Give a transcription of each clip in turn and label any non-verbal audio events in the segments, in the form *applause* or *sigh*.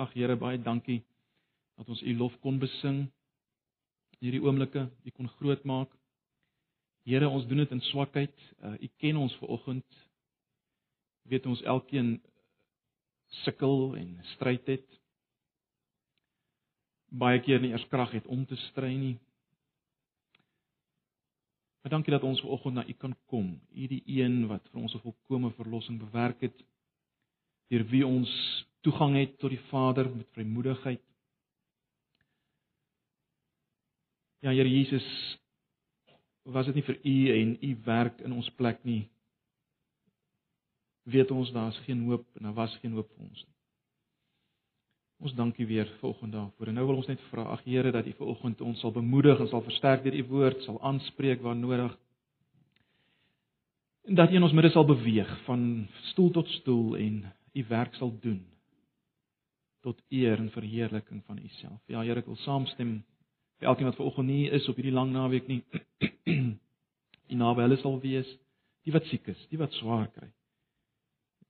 Ag Here, baie dankie dat ons U lof kon besing in hierdie oomblikke, U kon groot maak. Here, ons doen dit in swakheid. Uh, U ken ons ver oggend. Weet ons elkeen sukkel en stryd het. Baie keer nie eers krag het om te stry nie. Maar dankie dat ons ver oggend na U kan kom. U die een wat vir ons 'n volkomme verlossing bewerk het deur wie ons toegang het tot die Vader met vrymoedigheid. Ja Here Jesus, was dit nie vir U en U werk in ons plek nie, weet ons daar's geen hoop en daar was geen hoop vir ons nie. Ons dankie weer vanoggend daarvoor. En nou wil ons net vra, ag Here, dat U vanoggend ons sal bemoedig en sal versterk deur U woord, sal aanspreek waar nodig. En dat U in ons midde sal beweeg van stoel tot stoel en U werk sal doen tot eer en verheerliking van U self. Ja Here, ek wil saamstem vir elkeen wat vanoggend nie is op hierdie lang naweek nie. *clears throat* U naby hulle sal wees, die wat siek is, die wat swaar kry.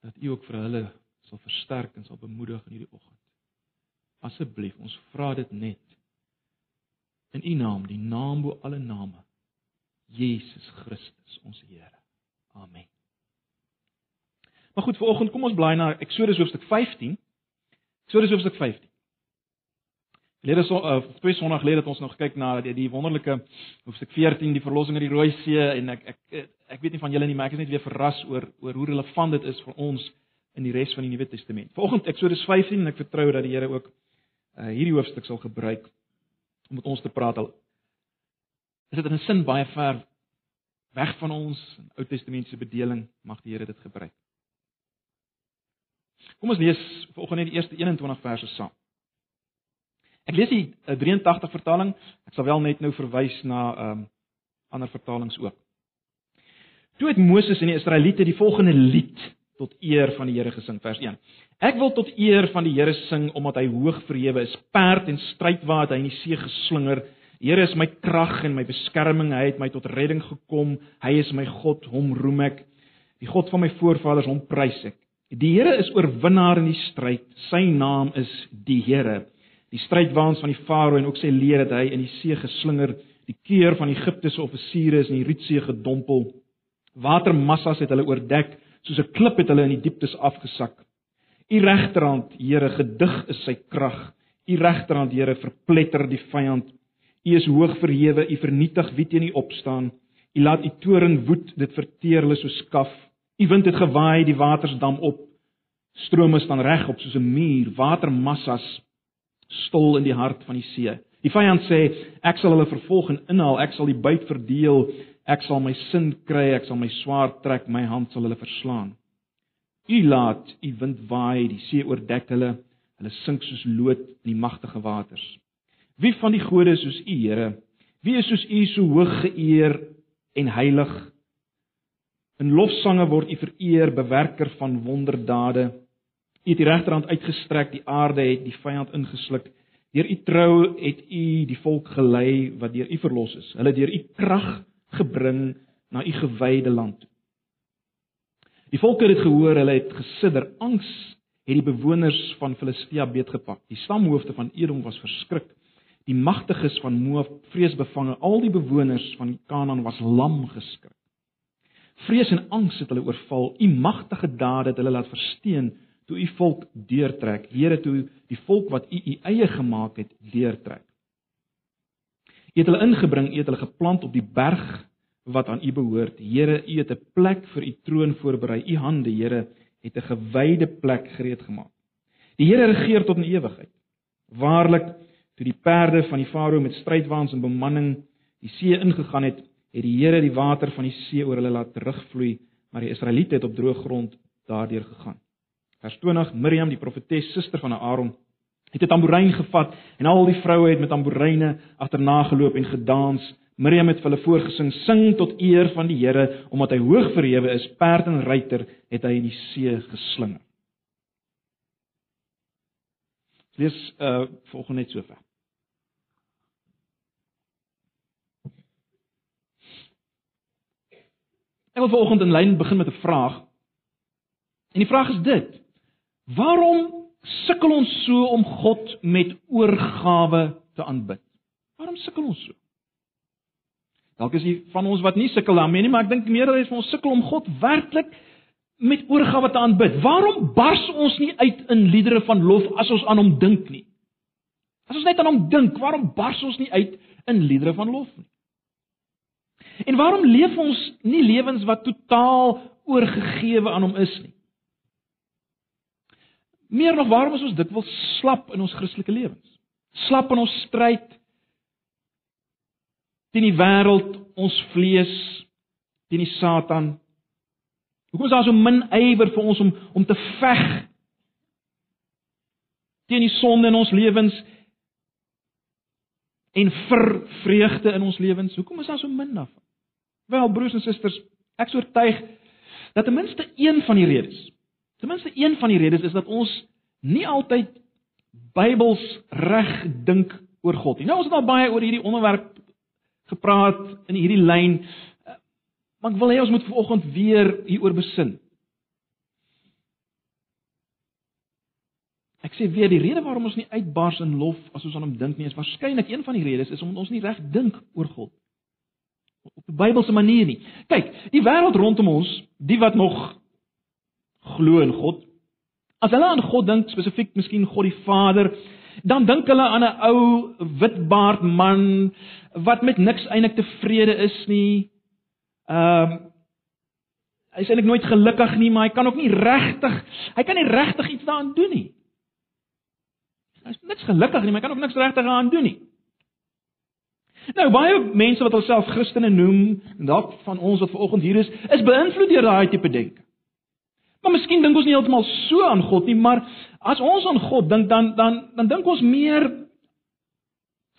Dat U ook vir hulle sal versterk en sal bemoedig in hierdie oggend. Asseblief, ons vra dit net in U naam, die naam bo alle name. Jesus Christus, ons Here. Amen. Maar goed, vanoggend kom ons blaai na Eksodus hoofstuk 15. Eksodus hoofstuk 15. Lede so uh, twee sonnige gelede het ons nog gekyk na die, die wonderlike hoofstuk 14, die verlossing uit die Rooi See en ek ek ek weet nie van julle nie, maar ek is net weer verras oor oor hoe relevant dit is vir ons in die res van die Nuwe Testament. Vanoggend Eksodus 15 en ek vertrou dat die Here ook uh, hierdie hoofstuk sal gebruik om met ons te praat al is dit in 'n sin baie ver weg van ons Ou Testamentiese bedeling mag die Here dit gebruik. Kom ons lees vanoggend net die eerste 21 verse saam. Ek lees die 83 eh, vertaling. Ek sal wel net nou verwys na ehm um, ander vertalings ook. Toe het Moses en die Israeliete die volgende lied tot eer van die Here gesing vers 1. Ek wil tot eer van die Here sing omdat hy hoog verhewe is, perd en strydwa het hy in die see geslinger. Die Here is my krag en my beskerming, hy het my tot redding gekom. Hy is my God, hom roem ek. Die God van my voorvaders, hom prys ek. Die Here is oorwinnaar in die stryd. Sy naam is die Here. Die strydwaans van die Farao en ook sy leer het hy in die see geslinger. Die keur van Egipte se offisiere is in die Rietsee gedompel. Watermassas het hulle oordek, soos 'n klip het hulle in die dieptes afgesak. U regterhand, Here, gedig is sy krag. U regterhand, Here, verpletter die vyand. U is hoog verhewe, u vernietig wie teen u opstaan. U laat u toorn woed, dit verteer hulle soos skaf. Die wind het gewaai, die waters dam op. Strome staan reg op soos 'n muur, watermassas stol in die hart van die see. Die vyand sê, ek sal hulle vervolg en inhaal, ek sal die byt verdeel, ek sal my sin kry, ek sal my swaard trek, my hand sal hulle verslaan. U laat u wind waai, die see oordek hulle, hulle sink soos lood in die magtige waters. Wie van die gode is soos u, Here? Wie is soos u so hoog geëer en heilig? In lofsange word U vereer, bewerker van wonderdade. U het die regterhand uitgestrek, die aarde het die vyand ingesluk. Deur U trou het U die volk gelei wat deur U verlos is. Hulle deur U krag gebring na U gewyde land. Die volke het dit gehoor, hulle het gesidder. Angs het die bewoners van Filistia beetgepak. Die stamhoofde van Edom was verskrik. Die magtiges van Moab vreesbevange. Al die bewoners van Kanaan was lam geskrik. Vrees en angs het hulle oorval. U magtige dade het hulle laat versteen toe u volk deurtrek. Here toe die volk wat u u eie gemaak het deurtrek. U het hulle ingebring, u het hulle geplant op die berg wat aan u behoort. Here, u het 'n plek vir u troon voorberei. U hande, Here, het 'n gewyde plek gereed gemaak. Die Here regeer tot in ewigheid. Waarlik, toe die perde van die farao met strydwaans en bemanning die see ingegaan het, het die Here die water van die see oor hulle laat terugvloei, maar die Israeliete het op droë grond daardeur gegaan. Vers 20: Miriam, die profetes, suster van Aaron, het 'n tamboerijn gevat en al die vroue het met tamboeryne agterna geloop en gedans. Miriam het vir hulle voorgesing: "Sing tot eer van die Here, omdat hy hoog verhewe is, perd en ruiter het hy in die see geslinger." Lees uh volgende net so Ek wil vanoggend in lyn begin met 'n vraag. En die vraag is dit: Waarom sukkel ons so om God met oorgawe te aanbid? Waarom sukkel ons so? Dalk is dit van ons wat nie sukkel daarmee nie, maar ek dink meerderheid van ons sukkel om God werklik met oorgawe te aanbid. Waarom bars ons nie uit in liedere van lof as ons aan hom dink nie? As ons net aan hom dink, waarom bars ons nie uit in liedere van lof nie? En waarom leef ons nie lewens wat totaal oorgegee aan hom is nie? Meer nog, waarom is ons dikwels slap in ons Christelike lewens? Slap in ons stryd teen die wêreld, ons vlees, teen die Satan. Hoekom is daar so min ywer vir ons om om te veg teen die sonde in ons lewens en vir vreugde in ons lewens? Hoekom is daar so min daarvan? Wel, broers en susters, ek is oortuig dat ten minste een van die redes, ten minste een van die redes is dat ons nie altyd Bybels reg dink oor God nie. Nou ons het al baie oor hierdie onderwerp gepraat in hierdie lyn. Maar ek wil hê ons moet vanoggend weer hieroor besin. Ek sê weer die rede waarom ons nie uitbars in lof as ons aan hom dink nie, is waarskynlik een van die redes is omdat ons nie reg dink oor God op 'n Bybelse manier nie. Kyk, die wêreld rondom ons, die wat nog glo in God, as hulle aan God dink, spesifiek miskien God die Vader, dan dink hulle aan 'n ou witbaard man wat met niks eintlik tevrede is nie. Ehm uh, hy is eintlik nooit gelukkig nie, maar hy kan ook nie regtig, hy kan nie regtig iets daaraan doen nie. Hy is niks gelukkig nie, maar kan ook niks regtig daaraan doen nie. Nou baie mense wat hulself Christene noem, en dalk van ons wat vanoggend hier is, is beïnvloed deur daai tipe denke. Maar miskien dink ons nie heeltemal so aan God nie, maar as ons aan God dink, dan dan dan dink ons meer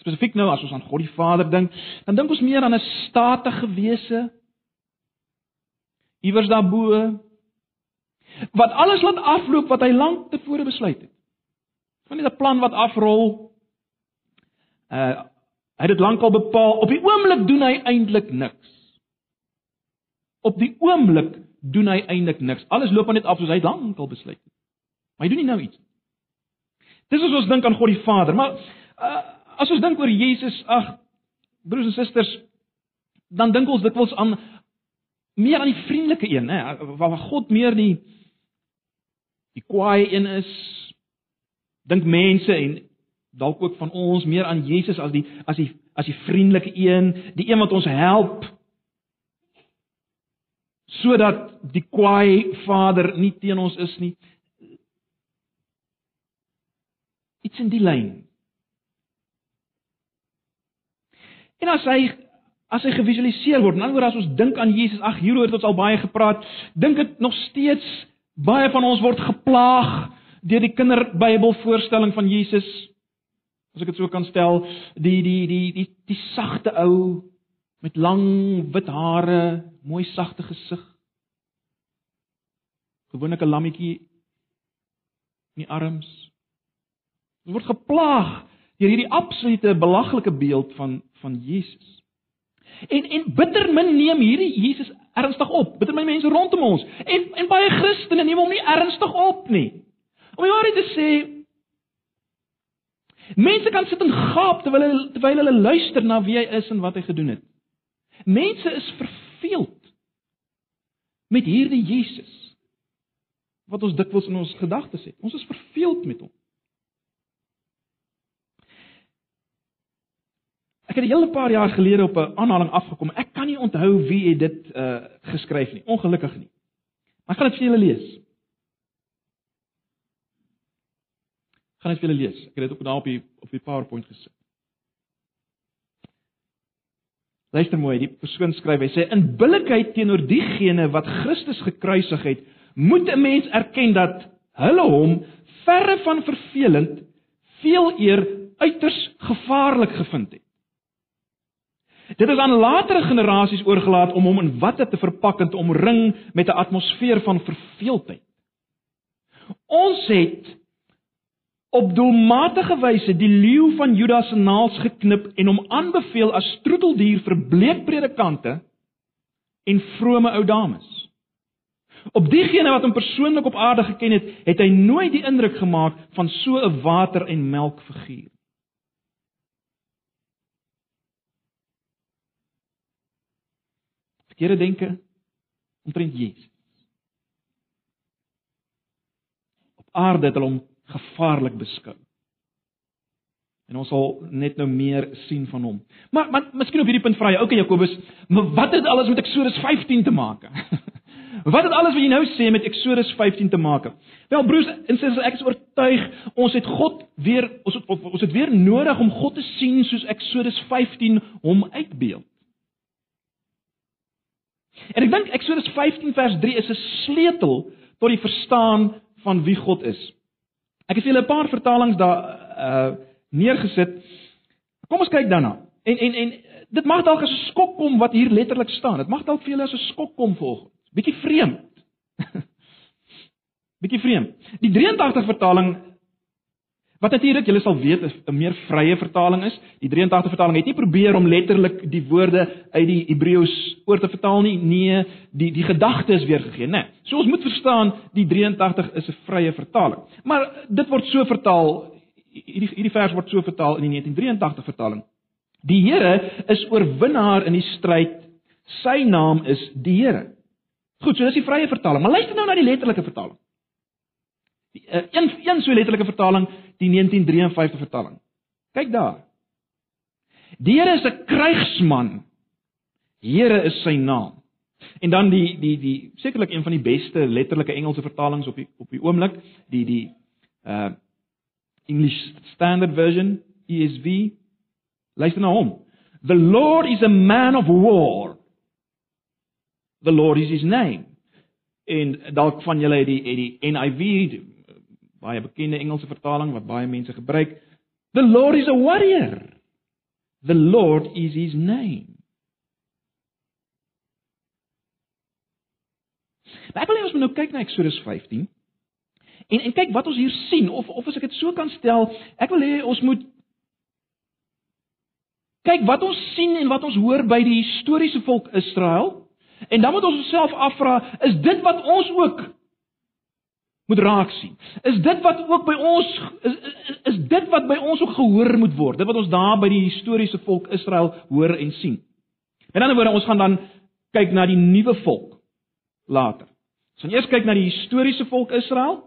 spesifiek nou as ons aan God die Vader dink, dan dink ons meer aan 'n statige wese iewers daarbo wat alles laat afloop wat hy lank tevore besluit het. Van nie 'n plan wat afrol. Uh hy het dit lankal bepaal. Op die oomblik doen hy eintlik niks. Op die oomblik doen hy eintlik niks. Alles loop net af soos hy lankal besluit het. Maar hy doen nie nou iets. Dis as ons dink aan God die Vader, maar uh, as ons dink oor Jesus, ag broers en susters, dan dink ons dikwels aan meer aan die vriendelike een, hè, waar God meer die die kwaai een is. Dink mense en dalk ook van ons meer aan Jesus as die as die as die vriendelike een, die een wat ons help sodat die kwaai Vader nie teen ons is nie. Iets in die lyn. En as hy as hy gevisualiseer word, nou oor as ons dink aan Jesus, ag hieroor het ons al baie gepraat, dink dit nog steeds baie van ons word geplaag deur die kinderbybelvoorstelling van Jesus. As ek dit so kan stel, die die die die die, sagte ou met lang wit hare, mooi sagte gesig. Gewoonlik 'n lammetjie in die arms. Ons word geplaag deur hierdie absolute belaglike beeld van van Jesus. En en bitter min neem hierdie Jesus ernstig op. Bitter min mense rondom ons en en baie Christene neem hom nie ernstig op nie. Om die waarheid te sê Mense kan sit en gaap terwyl hulle terwyl hulle luister na wie hy is en wat hy gedoen het. Mense is verveeld met hierdie Jesus wat ons dikwels in ons gedagtes het. Ons is verveeld met hom. Ek het 'n hele paar jaar gelede op 'n aanhaling afgekom. Ek kan nie onthou wie het dit uh geskryf nie. Ongelukkig nie. Maar ek gaan dit vir julle lees. Gaan dit vir julle lees. Ek het dit ook daar op die op die PowerPoint gesit. Luister mooi, die persoon skryf, hy sê in billikheid teenoor diegene wat Christus gekruisig het, moet 'n mens erken dat hulle hom verre van vervelend veel eer uiters gevaarlik gevind het. Dit is aan latere generasies oorgelaat om hom in watte te verpak en te omring met 'n atmosfeer van verveeldheid. Ons het op doelmatige wyse die leeu van Judas se naels geknip en hom aanbeveel as troeteldier vir bleek predikante en vrome ou dames. Op diegene wat hom persoonlik op aarde geken het, het hy nooit die indruk gemaak van so 'n water en melk figuur. Verkeerde denke omtrent Jesus. Op aarde het hulle hom gevaarlik beskou. En ons sal net nou meer sien van hom. Maar maar miskien op hierdie punt vra jy, okay Jakobus, maar wat het alles met Eksodus 15 te maak? *laughs* wat het alles wat jy nou sê met Eksodus 15 te maak? Wel broers en susters, ek is oortuig ons het God weer ons het, ons het weer nodig om God te sien soos Eksodus 15 hom uitbeeld. En ek dink Eksodus 15 vers 3 is 'n sleutel tot die verstaan van wie God is. Ek het julle 'n paar vertalings daar uh neergesit. Kom ons kyk daarna. En en en dit mag dalk as 'n skok kom wat hier letterlik staan. Dit mag dalk vir julle as 'n skok kom volgens. Bietjie vreemd. *laughs* Bietjie vreemd. Die 83 vertaling wat natuurlik julle sal weet 'n meer vrye vertaling is. Die 83 vertaling het nie probeer om letterlik die woorde uit die Hebreëus oor te vertaal nie. Nee, die die gedagte is weergegee, né? Nee. So ons moet verstaan die 83 is 'n vrye vertaling. Maar dit word so vertaal hierdie hierdie vers word so vertaal in die 1983 vertaling. Die Here is oorwinnaar in die stryd. Sy naam is die Here. Goed, so dis die vrye vertaling, maar luister nou na die letterlike vertaling. Die uh, een een so letterlike vertaling, die 1953 vertaling. Kyk daar. Die Here is 'n krygsman. Here is sy naam. En dan die die die sekerlik een van die beste letterlike Engelse vertalings op die op die oomblik, die die uh English Standard Version, ESV. Luister na hom. The Lord is a man of war. The Lord is his name. En dalk van julle het die het die NIV, die baie bekende Engelse vertaling wat baie mense gebruik. The Lord is a warrior. The Lord is his name. Maar ek wil hê ons moet nou kyk na Eksodus 15. En en kyk wat ons hier sien of of as ek dit so kan stel, ek wil hê ons moet kyk wat ons sien en wat ons hoor by die historiese volk Israel. En dan moet ons onsself afvra, is dit wat ons ook moet raak sien? Is dit wat ook by ons is, is is dit wat by ons ook gehoor moet word? Dit wat ons daar by die historiese volk Israel hoor en sien. Met ander woorde, ons gaan dan kyk na die nuwe volk later. Ons gaan eers kyk na die historiese volk Israel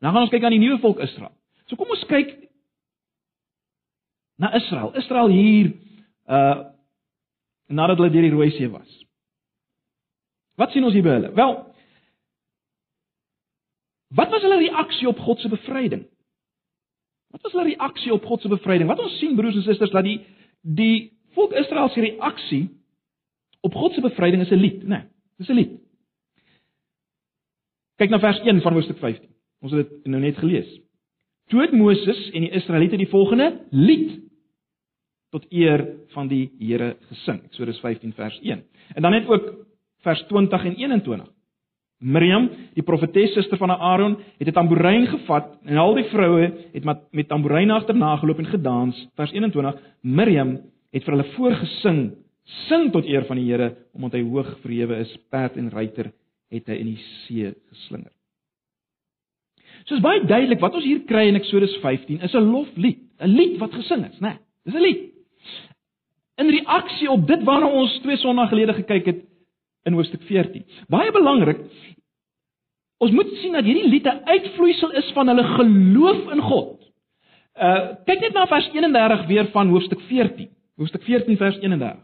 En dan gaan ons kyk aan die nuwe volk Israel. So kom ons kyk na Israel. Israel hier uh nadat hulle deur die Rooi See was. Wat sien ons hier by hulle? Wel Wat was hulle reaksie op God se bevryding? Wat was hulle reaksie op God se bevryding? Wat ons sien broers en susters dat die die volk Israel se reaksie op God se bevryding is 'n lied, né? Nee, dis 'n lied. Kyk na vers 1 van hoofstuk 15. Ons het dit nou net gelees. Toe het Moses en die Israeliete die volgende lied tot eer van die Here gesing. Eksodus 15 vers 1. En dan net ook vers 20 en 21. Miriam, die profetes suster van Aaron, het 'n tamboerijn gevat en al die vroue het met met tamboeryne agterna geloop en gedans. Vers 21. Miriam het vir hulle voorgesing, sing tot eer van die Here omdat hy hoog verhewe is, perd en ruiter het hy in die see geslinger. So is baie duidelik wat ons hier kry in Eksodus 15 is 'n loflied, 'n lied wat gesing is, né? Nee, dis 'n lied. In reaksie op dit waarna ons twee sonna gelede gekyk het in hoofstuk 14. Baie belangrik, ons moet sien dat hierdie lied 'n uitvloeisel is van hulle geloof in God. Uh kyk net na vers 31 weer van hoofstuk 14. Hoofstuk 14 vers 31.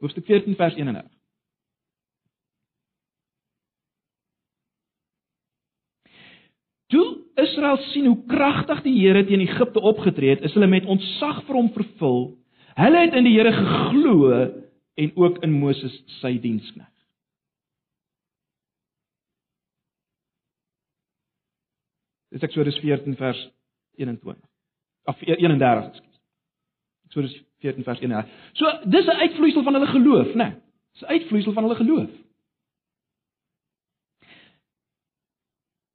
Hoofstuk 14 vers 31. Toe Israel sien hoe kragtig die Here teen Egipte opgetree het, is hulle met ontzag vir hom vervul. Hulle het in die Here geglo en ook in Moses sy dienskneg. Dis Eksodus 14 vers 21. Of 31, ekskuus. Eksodus 14 vers 31. So dis 'n uitvloeisel van hulle geloof, né? Nee, dis 'n uitvloeisel van hulle geloof.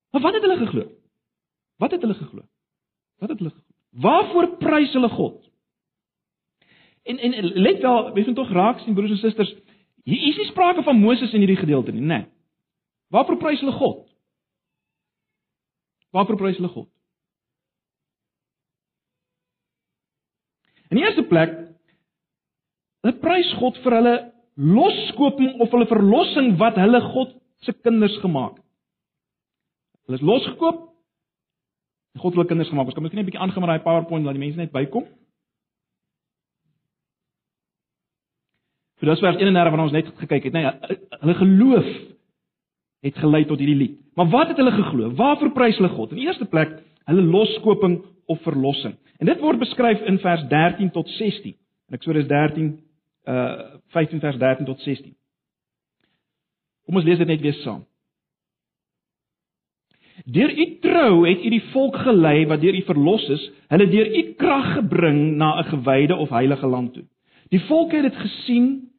Maar wat het hulle geglo? Wat het hulle geglo? Wat het hulle geglo? Waarvoor prys hulle God? En en let wel, wees net tog raak sien broers en susters, hier is nie sprake van Moses in hierdie gedeelte nie, né? Nee. Waarvoor prys hulle God? Waarvoor prys hulle God? In die eerste plek, hulle prys God vir hulle loskoping of hulle verlossing wat hulle God se kinders gemaak het. Hulle is losgekoop. God het hulle kinders gemaak. Ons kan miskien net 'n bietjie aangaan met daai PowerPoint laat die mense net bykom. Vir dis vers 31 wat ons net gekyk het, nê, nee, hulle geloof het gelei tot hierdie lied. Maar wat het hulle geglo? Waarvoor prys hulle God? In die eerste plek, hulle loskoping of verlossing. En dit word beskryf in vers 13 tot 16. In Eksodus 13 uh 15 vers 13 tot 16. Kom ons lees dit net weer saam. Deur u trou het u die volk gelei wat deur u verlos is, hulle deur u krag gebring na 'n gewyde of heilige land toe. Die volk het dit gesien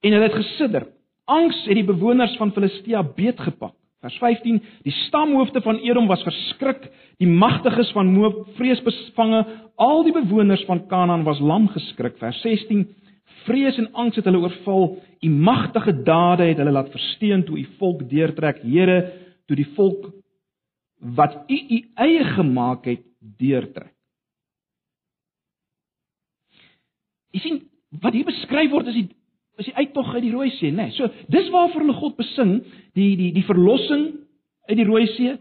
en hulle het gesidder. Angs het die bewoners van Filistia beetgepak. Vers 15: Die stamhoofde van Edom was verskrik, die magtiges van Moab vrees bevange, al die bewoners van Kanaan was lam geskrik. Vers 16: Vrees en angs het hulle oorval, u magtige dade het hulle laat versteen toe u volk deurtrek. Here, toe die volk wat u u eie gemaak het deurtrek. Jy sien wat hier beskryf word is die is die uittog uit die Rooi See, né? Nee, so dis waarvoor hulle God besing, die die die verlossing uit die Rooi See.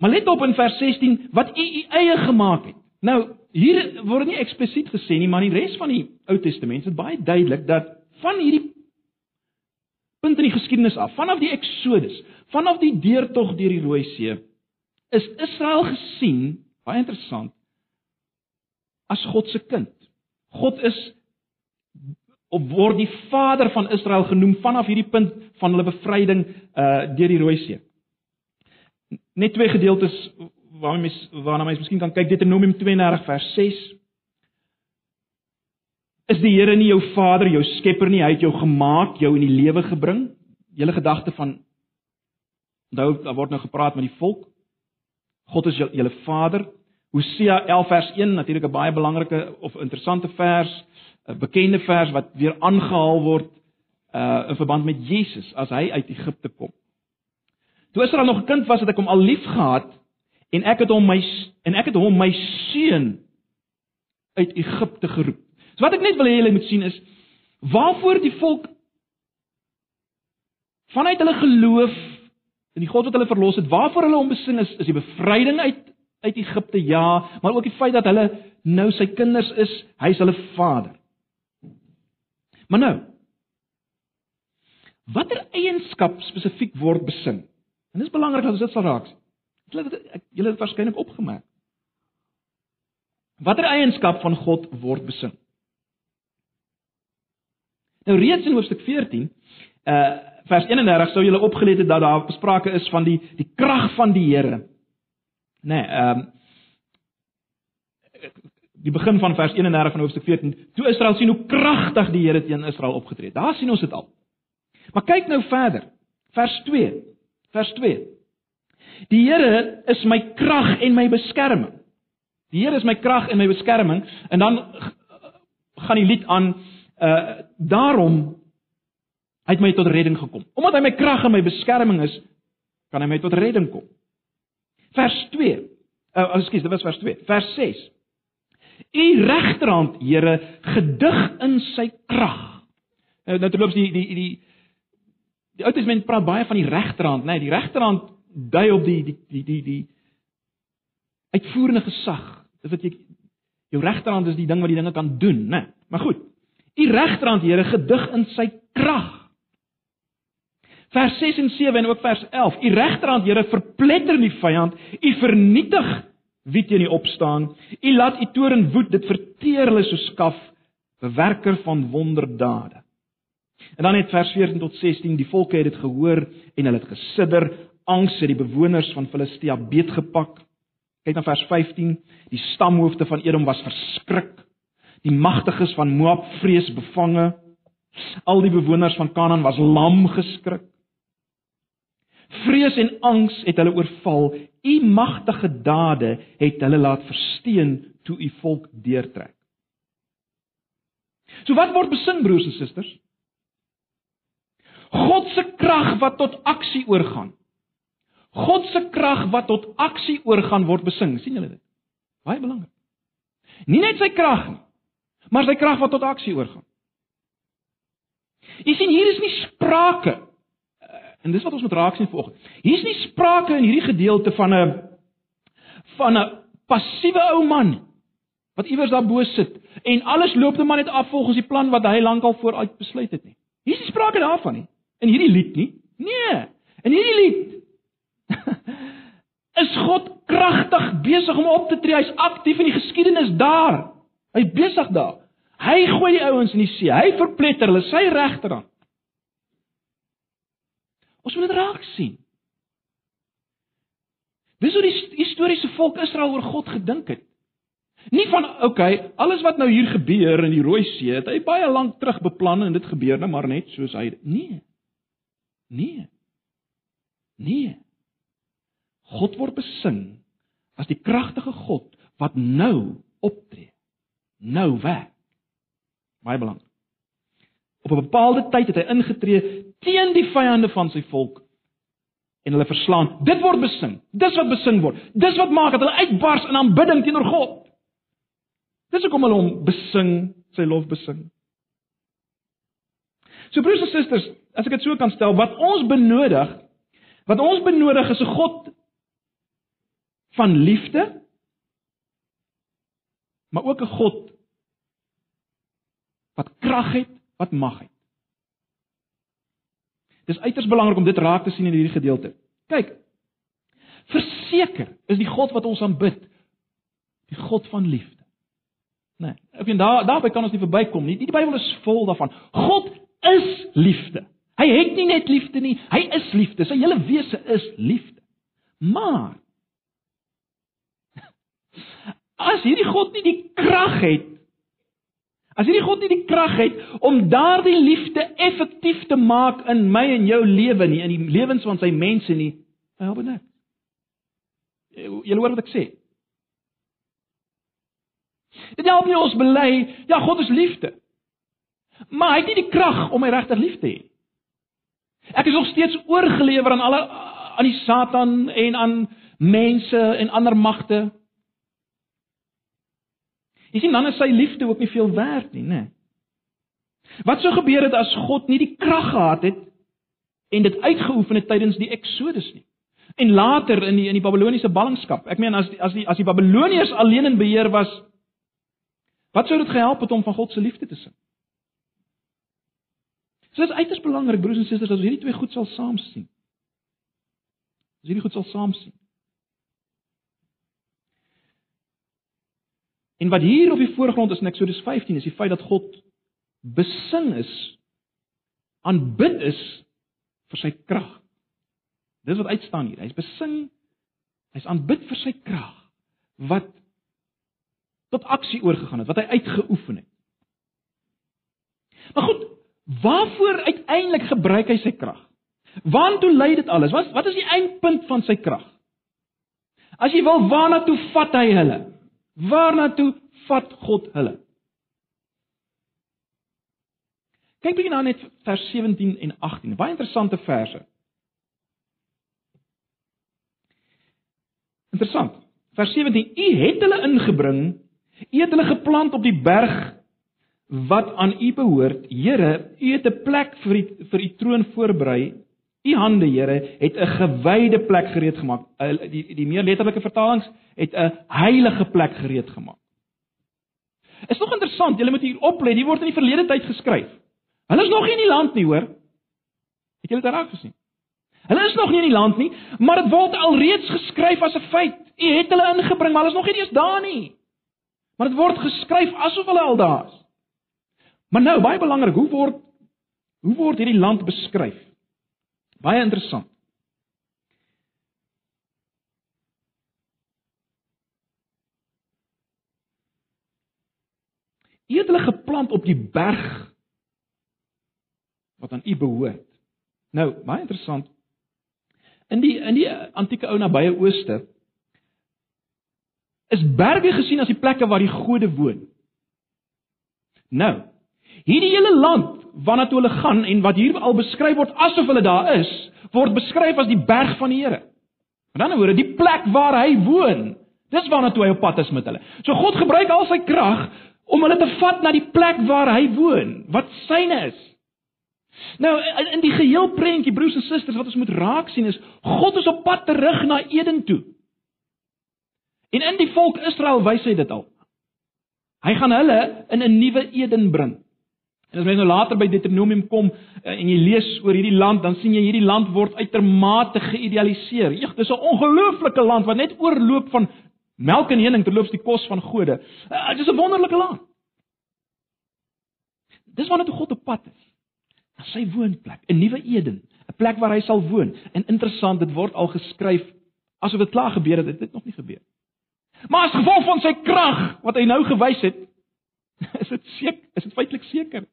Maar let op in vers 16 wat u u eie gemaak het. Nou hier word nie eksplisiet gesê nie, maar in die res van die Ou Testament is dit baie duidelik dat van hierdie punt in die geskiedenis af, vanaf die Exodus, vanaf die deurtog deur die Rooi See, is Israel gesien, baie interessant, as God se kind. God is of word die Vader van Israel genoem vanaf hierdie punt van hulle bevryding uh deur die Rooi See. Net twee gedeeltes waarna mens waarna mens miskien kan kyk Deuteronomium 32 vers 6. Is die Here nie jou Vader, jou Skepper nie? Hy het jou gemaak, jou in die lewe gebring. Julle gedagte van onthou daar word nou gepraat met die volk. God is julle Vader. Hosea 11 vers 1 natuurlik 'n baie belangrike of interessante vers, 'n bekende vers wat weer aangehaal word uh in verband met Jesus as hy uit Egipte kom. Toe Israel nog 'n kind was, het ek hom al lief gehad en ek het hom my en ek het hom my seun uit Egipte geroep. So wat ek net wil hê julle moet sien is waarvoor die volk vanuit hulle geloof in die God wat hulle verlos het, waarvoor hulle hom besing is, is die bevryding uit uit Egipte ja, maar ook die feit dat hulle nou sy kinders is, hy's hulle vader. Maar nou, watter eienskap spesifiek word besing? En dis belangrik dat ons dit sal raak. Julle het julle het waarskynlik opgemerk. Watter eienskap van God word besing? Nou reeds in hoofstuk 14, uh vers 31 sou julle opgelet het dat daar besprake is van die die krag van die Here. Nee, ehm um, die begin van vers 31 van hoofstuk 14. Toe Israel sien hoe kragtig die Here teen Israel opgetree het. Daar sien ons dit al. Maar kyk nou verder. Vers 2. Vers 2. Die Here is my krag en my beskerming. Die Here is my krag en my beskerming en dan gaan die lied aan uh daarom het my tot redding gekom. Omdat hy my krag en my beskerming is, kan hy my tot redding kom. Vers 2. Uh, ekskuus, dit was vers 2. Vers 6. U regterhand, Here, gedig in sy krag. Nou nou terloops die die die die Ou Testament praat baie van die regterhand, nê? Nee, die regterhand dui op die die die die die uitvoerende gesag. Dit wat jy jou regterhand is die ding wat die dinge kan doen, nê? Nee. Maar goed. U regterhand, Here, gedig in sy krag. Vers 6 en 7 en ook vers 11. U regterhand, Here, verpletter die vyand. U vernietig wie teen u opstaan. U laat u toorn woed, dit verteer hulle so skaf, bewerker van wonderdade. En dan net vers 14 tot 16, die volke het dit gehoor en hulle het gesidder, angs het die bewoners van Filistia beetgepak. Kyk na vers 15, die stamhoofde van Edom was verskrik. Die magtiges van Moab vrees bevange. Al die bewoners van Kanaan was lam geskrik. Vrees en angs het hulle oorval. U magtige dade het hulle laat versteen toe u volk deurtrek. So wat word besing broers en susters? God se krag wat tot aksie oorgaan. God se krag wat tot aksie oorgaan word besing. sien julle dit? Baie belangrik. Nie net sy krag nie, maar sy krag wat tot aksie oorgaan. Jy sien hier is nie sprake en dis wat ons moet raak sien vanoggend. Hier is nie sprake in hierdie gedeelte van 'n van 'n passiewe ou man wat iewers daarbo sit en alles loop net maar net af volgens die plan wat hy lankal vooruit besluit het nie. Hier is nie sprake daarvan nie in hierdie lied nie. Nee, in hierdie lied *laughs* is God kragtig besig om op te tree. Hy's aktief in die geskiedenis daar. Hy's besig daar. Hy gooi die ouens in die see. Hy verpletter hulle sy regterhand. Ons moet dit raak sien. Dis hoe die historiese volk Israel oor God gedink het. Nie van okay, alles wat nou hier gebeur in die Rooi See, het hy baie lank terug beplan en dit gebeur nou maar net soos hy nee. Nee. Nee. God word besing as die kragtige God wat nou optree. Nou werk. Baie belangrik. Op 'n bepaalde tyd het hy ingetree teen die vyande van sy volk en hulle verslaan. Dit word besing. Dis wat besing word. Dis wat maak dat hulle uitbars in aanbidding teenoor God. Dis hoekom hulle hom besing, sy lof besing. So broers en susters, as ek dit so kan stel, wat ons benodig, wat ons benodig is 'n God van liefde, maar ook 'n God wat krag het, wat mag het. Dis uiters belangrik om dit raak te sien in hierdie gedeelte. Kyk. Verseker is die God wat ons aanbid, die God van liefde. Nee, ek weet daar daarby kan ons nie verbykom nie. Die Bybel is vol daarvan. God is liefde. Hy het nie net liefde nie, hy is liefde. Sy hele wese is liefde. Maar *laughs* as hierdie God nie die krag het As hierdie God nie die krag het om daardie liefde effektief te maak in my en jou lewe nie, in die lewens van sy mense nie, help dit net. Jy hoor wat ek sê? Dit help nie ons bely, ja God is liefde. Maar hy het nie die krag om my regtig lief te hê. Ek is nog steeds oorgelewer aan alle aan die Satan en aan mense en ander magte. Jy sien dan is sy liefde ook nie veel werd nie, né? Wat sou gebeur het as God nie die krag gehad het en dit uitgeoefen het tydens die Exodus nie? En later in die in die Babiloniese ballingskap. Ek meen as die, as die as die Babiloniërs alleen in beheer was, wat sou dit gehelp het om van God se liefde te sing? So dit is uiters belangrik broers en susters dat ons hierdie twee goed sal saam sien. As hierdie goed sal saam sien. En wat hier op die voorgrond is in Eksodus 15 is die feit dat God besing is, aanbid is vir sy krag. Dis wat uitstaan hier. Hy's besing, hy's aanbid vir sy krag wat tot aksie oorgegaan het, wat hy uitgeoefen het. Maar goed, waarvoor uiteindelik gebruik hy sy krag? Waartoe lei dit alles? Wat wat is die eindpunt van sy krag? As jy wil, waarna toe vat hy hulle? Waarna toe vat God hulle? Kyk bietjie nou net vers 17 en 18, baie interessante verse. Interessant. Vers 17: U het hulle ingebring, u het hulle geplant op die berg wat aan u behoort. Here, u het 'n plek vir u vir u troon voorberei. U hande, Here, het 'n gewyde plek gereed gemaak. Die die meer letterlike vertalings het 'n heilige plek gereed gemaak. Is nog interessant, julle moet hier oplet, hier word in die verlede tyd geskryf. Hulle is nog nie in die land nie, hoor. Het julle dit reg gesien? Hulle is nog nie in die land nie, maar dit word alreeds geskryf as 'n feit. U het hulle ingebring, maar hulle is nog nie eens daar nie. Maar dit word geskryf asof hulle al daar is. Maar nou, baie belangrik, hoe word hoe word hierdie land beskryf? Baie interessant. U het hulle geplant op die berg wat aan u behoort. Nou, baie interessant. In die in die antieke ou nabye ooste is berge gesien as die plekke waar die gode woon. Nou, hierdie hele land waarna toe hulle gaan en wat hier al beskryf word asof hulle daar is, word beskryf as die berg van die Here. Met ander woorde, die plek waar hy woon. Dis waarna toe hy op pad is met hulle. So God gebruik al sy krag om hulle te vat na die plek waar hy woon, wat syne is. Nou in die geheel prentjie broers en susters wat ons moet raak sien is God is op pad terug na Eden toe. En in die volk Israel wys hy dit al. Hy gaan hulle in 'n nuwe Eden bring. En as jy nou later by Deuteronomium kom eh, en jy lees oor hierdie land, dan sien jy hierdie land word uitermate geïdealiseer. Ja, dis 'n ongelooflike land wat net oorloop van melk en honing terloops die kos van gode. Uh, dit is 'n wonderlike land. Dis waarna toe God op pad is. Na sy woonplek, 'n nuwe Eden, 'n plek waar hy sal woon. En interessant, dit word al geskryf asof dit klaar gebeur het, dit het nog nie gebeur. Maar as gevolg van sy krag wat hy nou gewys het, *laughs* is dit seker, is dit feitelik seker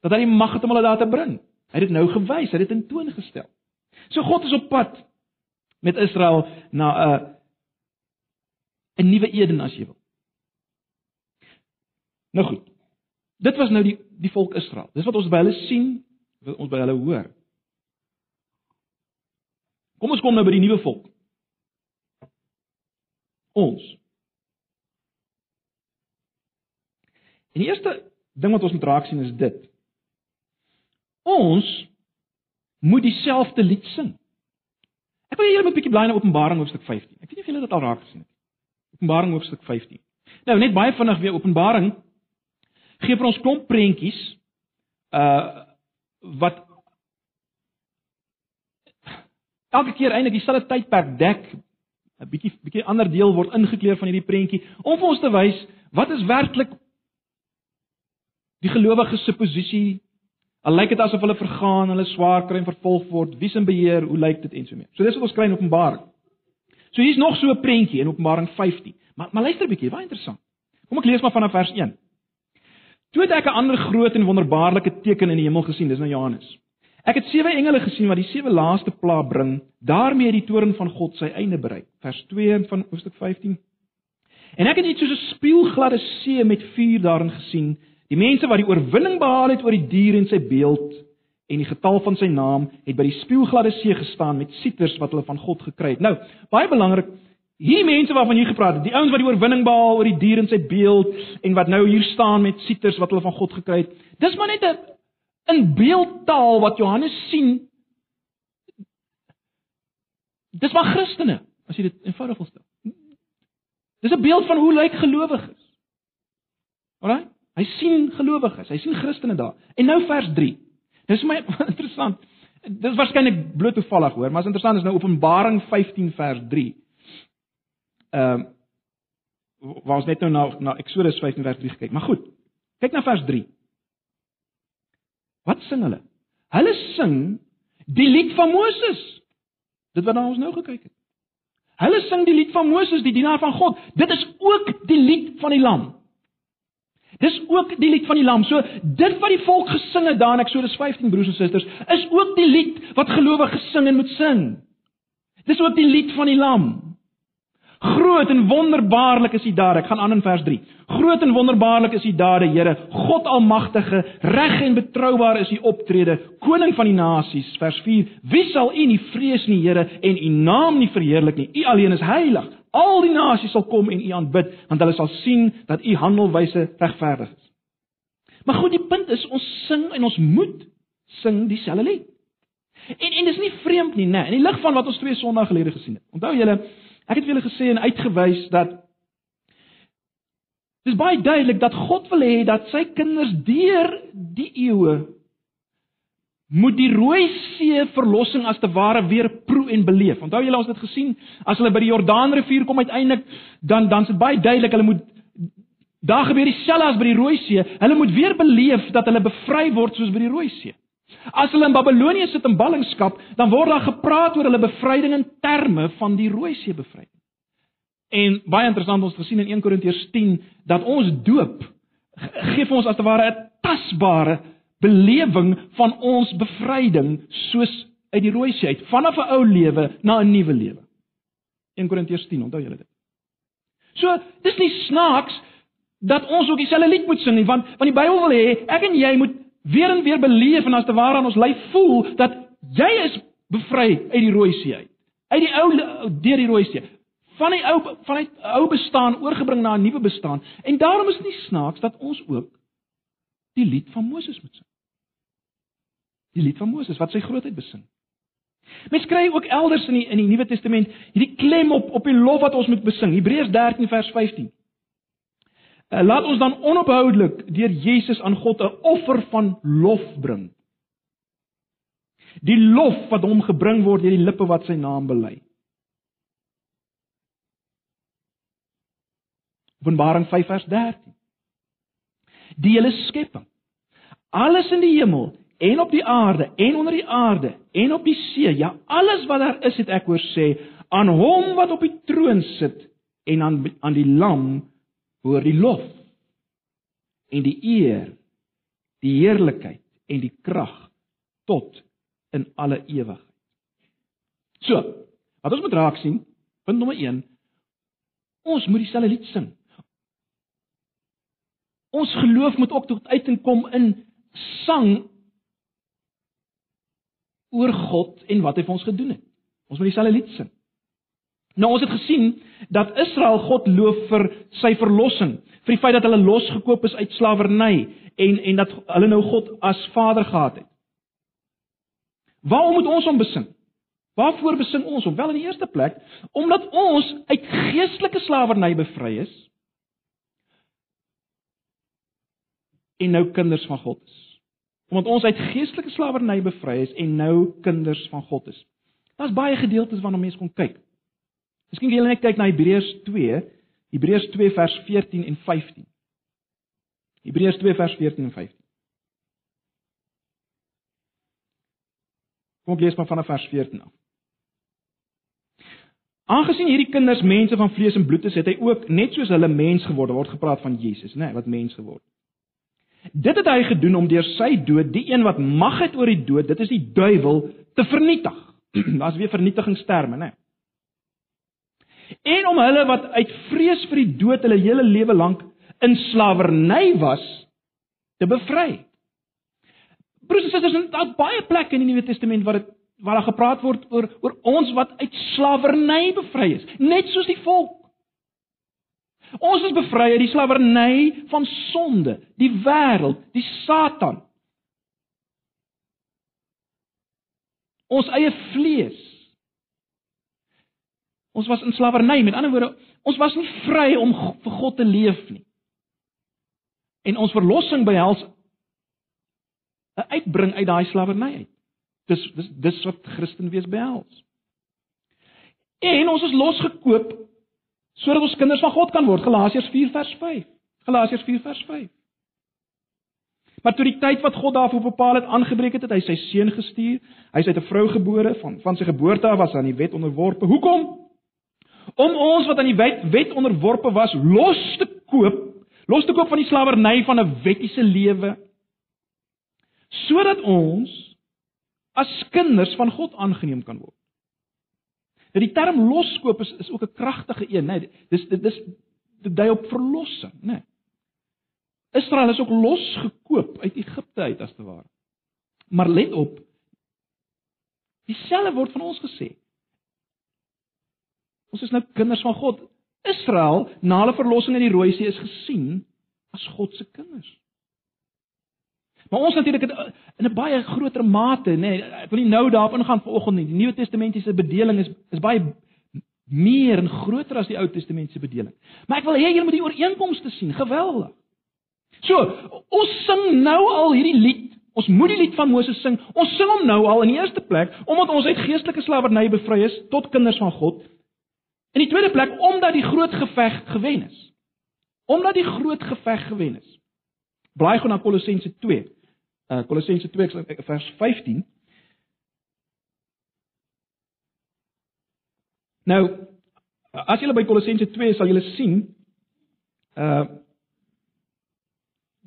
dat hy die mag het om hulle daar te bring. Hy het dit nou gewys, hy het dit in toon gestel. So God is op pad met Israel na 'n uh, 'n nuwe Eden as jy wil. Nou goed. Dit was nou die die volk Israel. Dis wat ons by hulle sien, wat ons by hulle hoor. Kom ons kom nou by die nuwe volk. Ons. En die eerste ding wat ons moet raak sien is dit. Ons moet dieselfde lied sing. Ek wil julle 'n bietjie blaai na Openbaring hoofstuk 15. Ek weet nie of julle dit al raak gesien het. Openbaring hoofstuk 15. Nou net baie vinnig weer Openbaring gee vir ons klomp prentjies uh wat elke keer eintlik dieselfde tydperk dek 'n bietjie bietjie ander deel word ingekleer van hierdie prentjie om vir ons te wys wat is werklik die gelowiges se posisie Al lyk dit asof hulle vergaan, hulle swaar kry en vervolg word, wie se beheer, hoe lyk dit en so meer. So dis wat ons kry in Openbaring. So hier's nog so 'n prentjie in Openbaring 15. Maar maar luister 'n bietjie, baie interessant. Kom ek lees maar vanaf vers 1. Toe het ek 'n ander groot en wonderbaarlike teken in die hemel gesien, dis nou Johannes. Ek het sewe engele gesien wat die sewe laaste plaag bring, daarmee die toorn van God sy einde bereik. Vers 2 van hoofstuk 15. En ek het iets soos 'n spieelgladde see met vuur daarin gesien Die mense wat die oorwinning behaal het oor die dier en sy beeld en die getal van sy naam het by die spieelgladde see gestaan met sieters wat hulle van God gekry het. Nou, baie belangrik, hierdie mense waarvan jy gepraat het, die ouens wat die oorwinning behaal oor die dier en sy beeld en wat nou hier staan met sieters wat hulle van God gekry het. Dis maar net 'n in beeldtaal wat Johannes sien. Dis maar Christene, as jy dit eenvoudig wil stel. Dis 'n beeld van hoe lyk gelowiges. Alraai? Hy sien gelowiges, hy sien Christene daar. En nou vers 3. Dis vir my *laughs* interessant. Dis waarskynlik bloot toevallig hoor, maar is interessant is nou Openbaring 15 vers 3. Ehm uh, waar ons net nou na na Eksodus 15 vers 3 gekyk. Maar goed. Kyk na vers 3. Wat sing hulle? Hulle sing die lied van Moses. Dit wat ons nou gekyk het. Hulle sing die lied van Moses, die dienaar van God. Dit is ook die lied van die lam. Dis ook die lied van die lam. So dit wat die volk gesing het daar in Eksodus 15 broers en susters, is ook die lied wat gelowiges gesing en moet sing. Dis ook die lied van die lam. Groot en wonderbaarlik is U daar. Ek gaan aan in vers 3. Groot en wonderbaarlik is U daar, Here, God Almagtige, reg en betroubaar is U optrede, koning van die nasies. Vers 4. Wie sal U nie vrees nie, Here, en U naam nie verheerlik nie? U alleen is heilig. Al die nasies sal kom en U aanbid, want hulle sal sien dat U handelwyse regverdig is. Maar goed, die punt is ons sing en ons moet sing dieselfde lied. En en dis nie vreemd nie, né? Nee. In die lig van wat ons twee Sondae gelede gesien het. Onthou julle, ek het vir julle gesê en uitgewys dat dis baie duidelik dat God wil hê dat sy kinders deur die eeue moet die Rooi See verlossing as te ware weer proe en beleef. Onthou julle ons het dit gesien, as hulle by die Jordaanrivier kom uiteindelik, dan dan is dit baie duidelik hulle moet daar gebeur dieselfde as by die Rooi See. Hulle moet weer beleef dat hulle bevry word soos by die Rooi See. As hulle in Babilonië sit in ballingskap, dan word daar gepraat oor hulle bevryding in terme van die Rooi See bevryding. En baie interessant ons gesien in 1 Korintiërs 10 dat ons doop gee vir ons as te ware 'n tasbare belewing van ons bevryding soos uit die rooi see uit vanaf 'n ou lewe na 'n nuwe lewe. 1 Korintiërs 10, onthou julle dit. So, dis nie snaaks dat ons ook dieselfde lied moet sing nie, want want die Bybel wil hê ek en jy moet weer en weer beleef en as te ware aan ons lyf voel dat jy is bevry uit die rooi see uit. Uit die ou deur die rooi see. Van die ou van die ou bestaan oorgebring na 'n nuwe bestaan. En daarom is dit nie snaaks dat ons ook die lied van Moses moet sing. Die lied van Moses wat sy grootheid besing. Mens kry ook elders in die in die Nuwe Testament hierdie klem op op die lof wat ons moet besing. Hebreërs 13 vers 15. Uh, laat ons dan onophoudelik deur Jesus aan God 'n offer van lof bring. Die lof wat hom gebring word deur die lippe wat sy naam bely. Openbaring 5 vers 13. Die hele skepping. Alles in die hemel en op die aarde en onder die aarde en op die see, ja, alles wat daar is, het ek hoor sê, aan hom wat op die troon sit en aan aan die lam hoor die lof en die eer, die heerlikheid en die krag tot in alle ewigheid. So, wat ons moet raak sien, punt nommer 1, ons moet dieselfde lied sing. Ons geloof moet ook tot uiting kom in sang oor God en wat hy vir ons gedoen het. Ons moet dieselfde lied sing. Nou ons het gesien dat Israel God loof vir sy verlossing, vir die feit dat hulle losgekoop is uit slawerny en en dat hulle nou God as Vader gehad het. Waarom moet ons hom besing? Waarvoor besing ons hom? Wel in die eerste plek omdat ons uit geestelike slawerny bevry is en nou kinders van God is. Omdat ons uit geestelike slawerny bevry is en nou kinders van God is. Daar's baie gedeeltes waarna mense kon kyk. Miskien wil julle net kyk na Hebreërs 2, Hebreërs 2 vers 14 en 15. Hebreërs 2 vers 14 en 15. Kom lees maar vanaf vers 14 af. Aangesien hierdie kinders mense van vlees en bloed is, het hy ook net soos hulle mens geword, word gepraat van Jesus, né, nee, wat mens geword. Dit het hy gedoen om deur sy dood die een wat mag het oor die dood, dit is die duiwel, te vernietig. *clears throat* Daar's weer vernietigingsterme, né? Nee en om hulle wat uit vrees vir die dood hulle hele lewe lank in slawerny was te bevry. Broers en susters, daar's baie plekke in die Nuwe Testament waar dit waar daar gepraat word oor oor ons wat uit slawerny bevry is, net soos die volk. Ons is bevry uit die slawerny van sonde, die wêreld, die Satan. Ons eie vlees Ons was in slawerny, met ander woorde, ons was nie vry om vir God te leef nie. En ons verlossing behels 'n uitbring uit daai slawerny uit. Dis dis dis wat Christen wees behels. En ons is losgekoop sodat ons kinders van God kan word. Galasiërs 4 vers 5. Galasiërs 4 vers 5. Maar toe die tyd wat God daarvoor bepaal het aangebreek het, het hy sy seun gestuur. Hy is uit 'n vrou gebore, van van sy geboorte af was aan die wet onderworpe. Hoekom? om ons wat aan die wet, wet onderworpe was los te koop, los te koop van die slawerny van 'n wettiese lewe sodat ons as kinders van God aangeneem kan word. Dat die term loskoop is is ook 'n kragtige een, né? Nee, dis dis dit dui op verlossing, né? Nee. Israel is ook losgekoop uit Egipte uit as te ware. Maar let op, dieselfde word van ons gesê. Ons is nou kinders van God. Israel, na hulle verlossing uit die Rooi See is gesien as God se kinders. Maar ons natuurlik in 'n baie groter mate, nê, nee, ek wil nie nou daarop ingaan vanoggend nie. Die Nuwe Testamentiese bedeling is is baie meer en groter as die Ou Testamentiese bedeling. Maar ek wil hê julle moet die ooreenkomste sien. Geweldig. So, ons sing nou al hierdie lied. Ons moet die lied van Moses sing. Ons sing hom nou al in die eerste plek omdat ons uit geestelike slawerny bevry is tot kinders van God. In die tweede plek omdat die groot geveg gewen is. Omdat die groot geveg gewen is. Blaai gou na Kolossense 2. Uh Kolossense 2 vers 15. Nou as jy by Kolossense 2 sal jy sien uh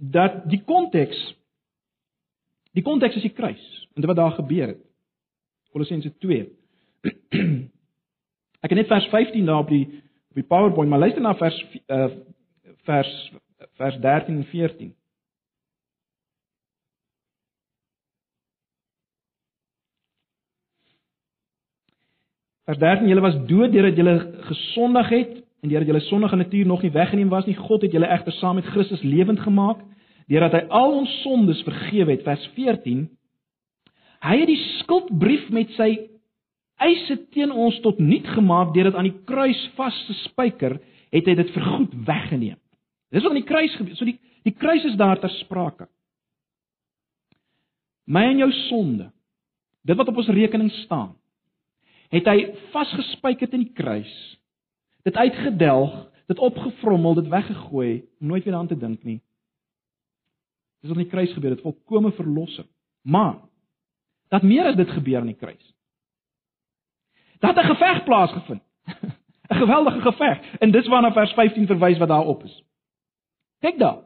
dat die konteks die konteks is die kruis en wat daar gebeur het. Kolossense 2 *clears throat* Ek het net vers 15 daar op die op die PowerPoint, maar luister na vers uh, vers vers 13 en 14. Vers 13: Julle was dood deurdat julle gesondig het en deurdat julle sondige natuur nog nie weggeneem was nie. God het julle egter saam met Christus lewend gemaak deurdat hy al ons sondes vergewe het. Vers 14: Hy het die skuldbrief met sy eise teen ons tot niet gemaak deurdat aan die kruis vas te spyker, het hy dit vergoed weggeneem. Dis wat aan die kruis gebeur. So die die kruis is daar ter sprake. My en jou sonde. Dit wat op ons rekening staan. Het hy vasgespyker in die kruis. Dit uitgedelg, dit opgevrommel, dit weggegooi, om nooit weer daaraan te dink nie. Dis wat aan die kruis gebeur, dit volkomme verlossing. Maar dat meer as dit gebeur aan die kruis. Dat 'n geveg plaasgevind. *laughs* 'n Geweldige geveg. En dis waarna vers 15 verwys wat daarop is. Kyk daar.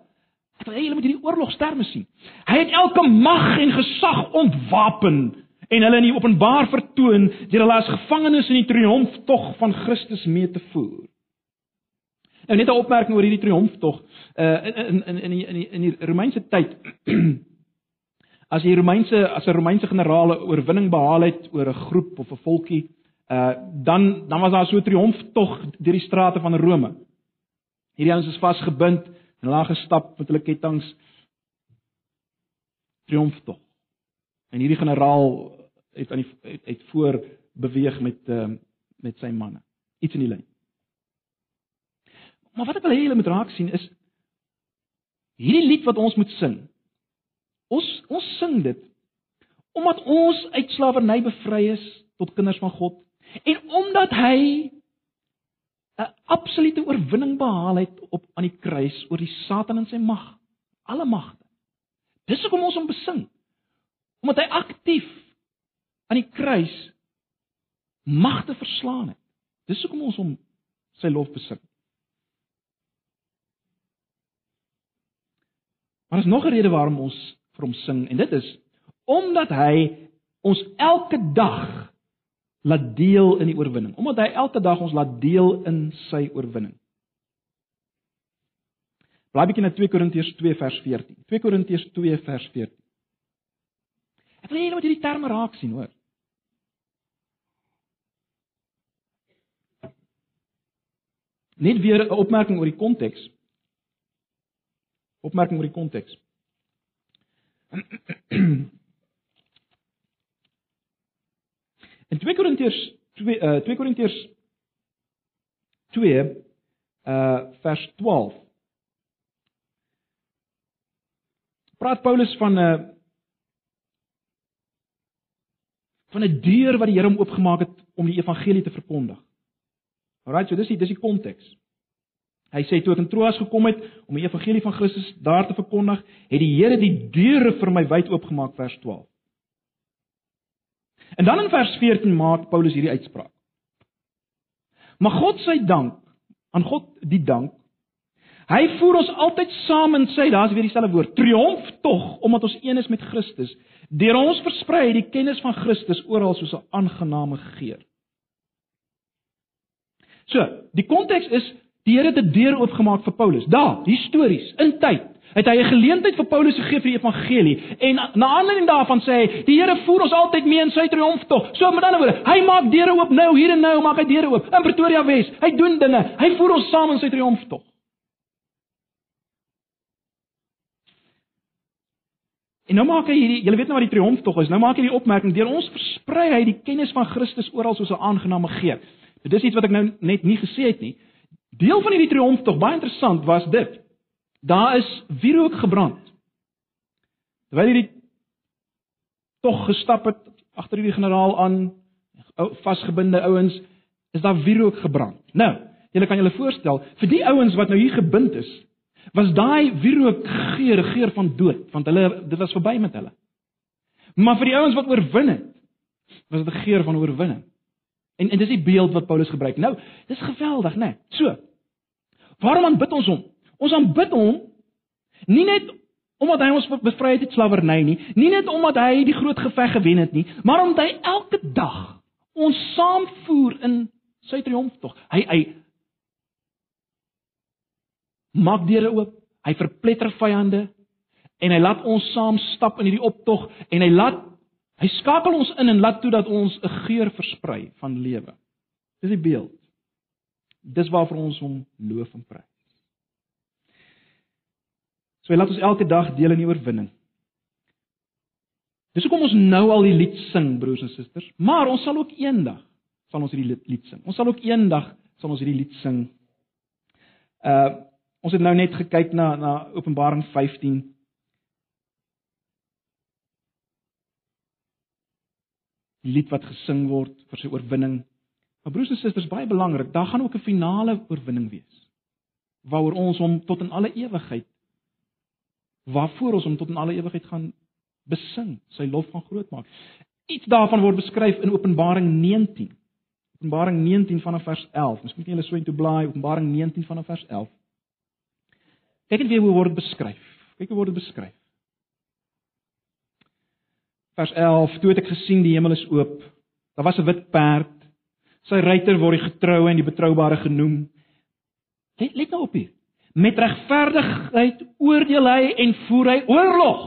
Ek wil hê julle moet hierdie oorlogsterme sien. Hy het elke mag en gesag ontwapen en hulle in die openbaar vertoon deur hulle as gevangenes in die triomftog van Christus mee te voer. Nou net 'n opmerking oor hierdie triomftog. Uh in in in in die in die, die Romeinse tyd *clears throat* as die Romeinse as 'n Romeinse generaal 'n oorwinning behaal het oor 'n groep of 'n volkie, uh dan dan was daar so 'n triomftog deur die strate van Rome. Hierdie ouens is vasgebind en hulle gestap met hulle kettinge triomftog. En hierdie generaal het aan die het, het voor beweeg met uh, met sy manne. Iets in die lyn. Maar wat ek wil hê julle moet raak sien is hierdie lied wat ons moet sing. Ons ons sing dit omdat ons uit slawerny bevry is tot kinders van God En omdat hy 'n absolute oorwinning behaal het op aan die kruis oor die Satan en sy mag, alle magte. Dis hoekom ons hom besing. Omdat hy aktief aan die kruis magte verslaan het. Dis hoekom ons hom sy lof besing. Maar is nog 'n rede waarom ons vir hom sing en dit is omdat hy ons elke dag laat deel in die oorwinning, omdat hy elke dag ons laat deel in sy oorwinning. Blaai bietjie na 2 Korintiërs 2 vers 14. 2 Korintiërs 2 vers 14. Ek wil julle met hierdie terme raak sien, hoor. Net weer 'n opmerking oor die konteks. Opmerking oor die konteks. *clears throat* In 2 Korintiërs 2 uh 2 Korintiërs 2 uh vers 12 praat Paulus van 'n uh, van 'n deur wat die Here hom oopgemaak het om die evangelie te verkondig. Alraai, so dis die dis die konteks. Hy sê toe ek in Troas gekom het om die evangelie van Christus daar te verkondig, het die Here die deure vir my wyd oopgemaak vers 12. En dan in vers 14 maak Paulus hierdie uitspraak. Maar God se dank, aan God die dank. Hy voer ons altyd saam in sy, daar's weer dieselfde woord, triomf tog omdat ons een is met Christus. Deur ons versprei die kennis van Christus oral soos 'n aangename geur. So, die konteks is die Here het 'n deur oopgemaak vir Paulus. Daar, histories, in tyd het hy 'n geleentheid vir Paulus gegee vir die evangelie. En na aanleiding daarvan sê hy, die Here voer ons altyd mee in sy triomftog. So met ander woorde, hy maak deure oop nou hier en nou, maak hy deure oop in Pretoria Wes. Hy doen dinge. Hy voer ons saam in sy triomftog. En nou maak hy hierdie, julle weet nou wat die triomftog is. Nou maak hy die opmerking deur ons versprei hy die kennis van Christus oral soos 'n aangename geur. Dit is iets wat ek nou net nie gesê het nie. Deel van hierdie triomftog, baie interessant, was dit. Daar is wierook gebrand. Terwyl hierdie tog gestap het agter hierdie generaal aan, vasgebinde ouens, is daar wierook gebrand. Nou, julle kan julle voorstel, vir die ouens wat nou hier gebind is, was daai wierook geur, geur van dood, want hulle dit was verby met hulle. Maar vir die ouens wat oorwin het, was dit 'n geur van oorwinning. En en dis die beeld wat Paulus gebruik. Nou, dis geweldig, né? Nee. So. Waarom aanbid ons hom? Ons aanbid hom nie net omdat hy ons bevry het uit slawerny nie, nie net omdat hy die groot geveg gewen het nie, maar omdat hy elke dag ons saamvoer in sy triomftog. Hy hy maak deure oop, hy verpletter vyande en hy laat ons saam stap in hierdie optog en hy laat hy skakel ons in en laat toe dat ons 'n geur versprei van lewe. Dis die beeld. Dis waarvoor ons hom loof en prys. So laat ons elke dag deel in die oorwinning. Dis hoekom ons nou al die lied sing, broers en susters, maar ons sal ook eendag sal ons hierdie lied sing. Ons sal ook eendag sal ons hierdie lied sing. Uh ons het nou net gekyk na na Openbaring 15. Die lied wat gesing word vir sy oorwinning. Maar broers en susters, baie belangrik, daar gaan ook 'n finale oorwinning wees. Waaroor ons hom tot in alle ewigheid waarvoor ons hom tot in alle ewigheid gaan besing, sy lof gaan groot maak. Iets daarvan word beskryf in Openbaring 19. Openbaring 19 vanaf vers 11. Ons moet nie hulle so intoe blaai Openbaring 19 vanaf vers 11. Kyk net weer hoe word beskryf. Kyk hoe word dit beskryf. Vers 11: Toe het ek gesien die hemel is oop. Daar was 'n wit perd. Sy ruiter word die getroue en die betroubare genoem. Let, let nou op hier. Met regverdigheid oordeel hy en voer hy oorlog.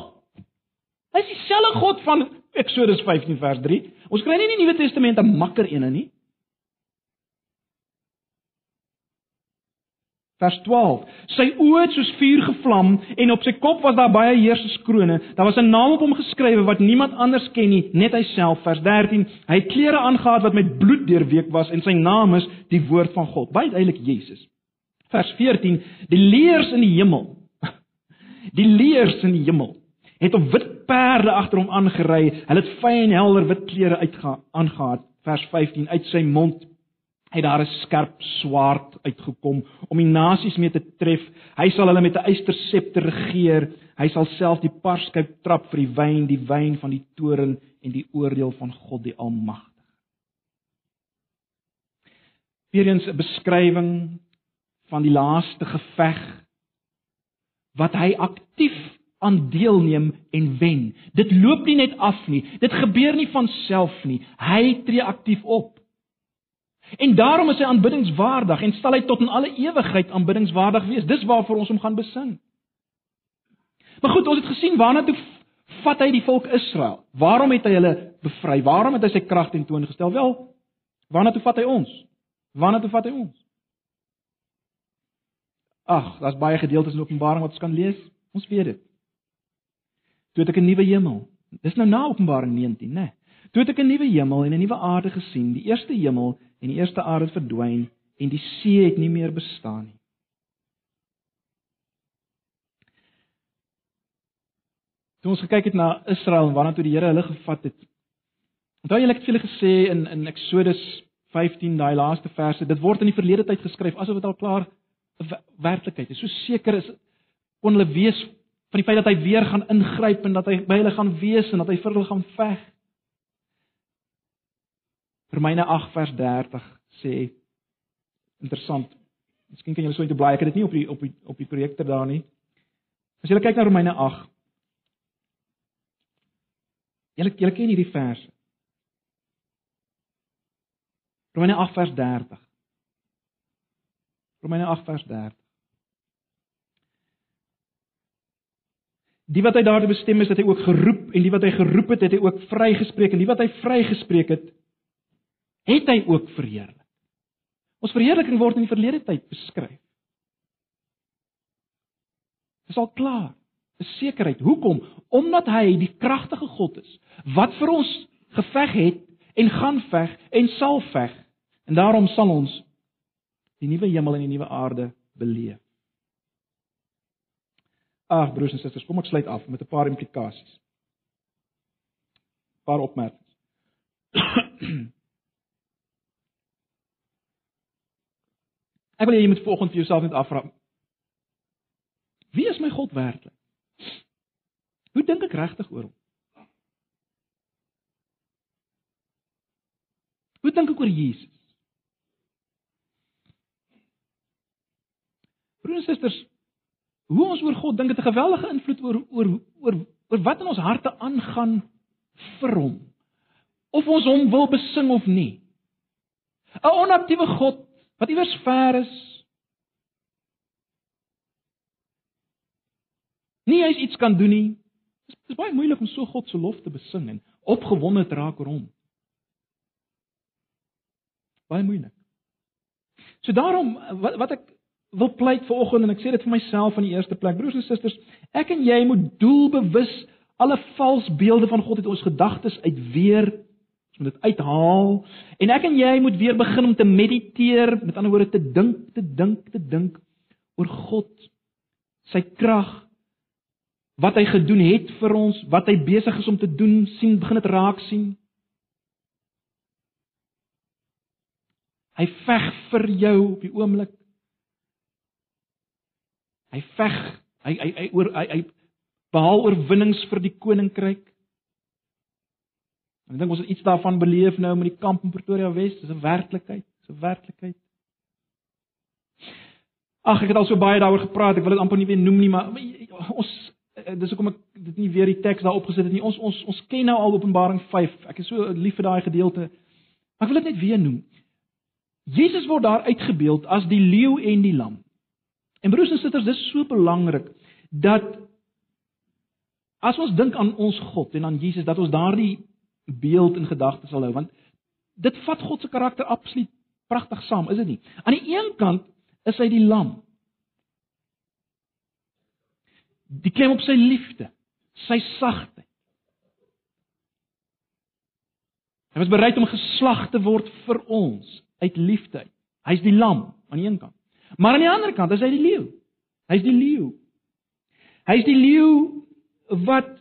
Hy is dieselfde God van Eksodus 15 vers 3. Ons kry nie in die Nuwe Testament 'n makker een nie. Vers 12. Sy oë het soos vuur gevlam en op sy kop was daar baie heerserskrone. Daar was 'n naam op hom geskrywe wat niemand anders ken nie, net hy self. Vers 13. Hy het klere aangetree wat met bloed deurweek was en sy naam is die woord van God. Baie duidelik Jesus. Vers 14. Die leers in die hemel. *laughs* Die leers in die hemel het op wit perde agter hom aangery. Hulle het fyn helder wit klere aangetree. Vers 15. Uit sy mond het daar 'n skerp swaard uitgekom om die nasies mee te tref. Hy sal hulle met 'n eystersepter regeer. Hy sal self die parskyp trap vir die wyn, die wyn van die toren en die oordeel van God die Almagtige. Weerens 'n beskrywing van die laaste geveg wat hy aktief aan deelneem en wen. Dit loop nie net af nie. Dit gebeur nie van self nie. Hy tree aktief op. En daarom is hy aanbiddingswaardig en sal hy tot in alle ewigheid aanbiddingswaardig wees. Dis waarvoor ons hom gaan besing. Maar goed, ons het gesien waarna toe vat hy die volk Israel? Waarom het hy hulle bevry? Waarom het hy sy krag tentoon gestel? Wel, waarna toe vat hy ons? Waarna toe vat hy ons? Ag, daar's baie gedeeltes in Openbaring wat ons kan lees. Ons weet dit. Toe het ek 'n nuwe hemel. Dis nou na Openbaring 19, né? Nee. Toe het ek 'n nuwe hemel en 'n nuwe aarde gesien. Die eerste hemel en die eerste aarde het verdwyn en die see het nie meer bestaan nie. Toe ons gekyk het na Israel en waarna toe die Here hulle gevat het. Onthou julle ek het vir julle gesê in in Eksodus 15 daai laaste verse, dit word in die verlede tyd geskryf asof dit al klaar werklikheid is. So seker is kon hulle wees van die feit dat hy weer gaan ingryp en dat hy by hulle gaan wees en dat hy vir hulle gaan veg. Romeine 8 vers 30 sê interessant. Miskien kan julle so net blaai. Ek het dit nie op die op die op die projektor daar nie. As jy kyk na Romeine 8. Julle julle ken hierdie vers. Romeine 8 vers 30. Romeine 8 vers 30. Die wat hy daartoe bestem is dat hy ook geroep en die wat hy geroep het, het hy ook vrygespreek en die wat hy vrygespreek het, het hy ook verheerlik. Ons verheerliking word in die verlede tyd beskryf. Dit is al klaar. 'n Sekerheid. Hoekom? Omdat hy die kragtige God is wat vir ons geveg het en gaan veg en sal veg. En daarom sal ons die nuwe hemel en die nuwe aarde beleef. Ag broers en susters, kom ek sluit af met 'n paar implikasies. 'n Paar opmerkings. *clears throat* Ek wil hê jy moet volgens vir jouself net afvra. Wie is my God werklik? Hoe dink ek regtig oor hom? Hoe dink ek oor Jesus? Broers en susters, hoe ons oor God dink het 'n geweldige invloed oor oor oor oor wat in ons harte aangaan vir hom. Of ons hom wil besing of nie. 'n Onaktiewe God wat iewers ver is. Nie eens iets kan doen nie. Dit is baie moeilik om so God se lof te besing en opgewonde te raak oor hom. Baie moeilik. So daarom wat wat ek wil pleit vanoggend en ek sê dit vir myself in die eerste plek, broers en susters, ek en jy moet doelbewus alle vals beelde van God uit ons gedagtes uitweer. Moet dit uithaal en ek en jy moet weer begin om te mediteer, met ander woorde te dink, te dink, te dink oor God, sy krag, wat hy gedoen het vir ons, wat hy besig is om te doen, sien begin dit raak sien. Hy veg vir jou op die oomblik. Hy veg, hy hy hy oor hy, hy behaal oorwinnings vir die koninkryk. En ek dink ons het iets daarvan beleef nou met die kamp in Pretoria Wes, dis 'n werklikheid, dis 'n werklikheid. Ag, ek het al so baie daaroor gepraat, ek wil dit amper nie weer noem nie, maar ons dis hoekom ek dit nie weer die teks daar opgesit het nie. Ons ons ons ken nou al Openbaring 5. Ek is so lief vir daai gedeelte. Maar ek wil dit net weer noem. Jesus word daar uitgebeeld as die leeu en die lam. En broers en susters, dis so belangrik dat as ons dink aan ons God en aan Jesus dat ons daardie beeld in gedagte sal hou want dit vat God se karakter absoluut pragtig saam, is dit nie? Aan die een kant is hy die lam. Die klem op sy liefde, sy sagtheid. Hy was bereid om geslag te word vir ons uit liefde. Hy's die lam aan die een kant. Maar aan die ander kant is hy die leeu. Hy's die leeu. Hy's die leeu wat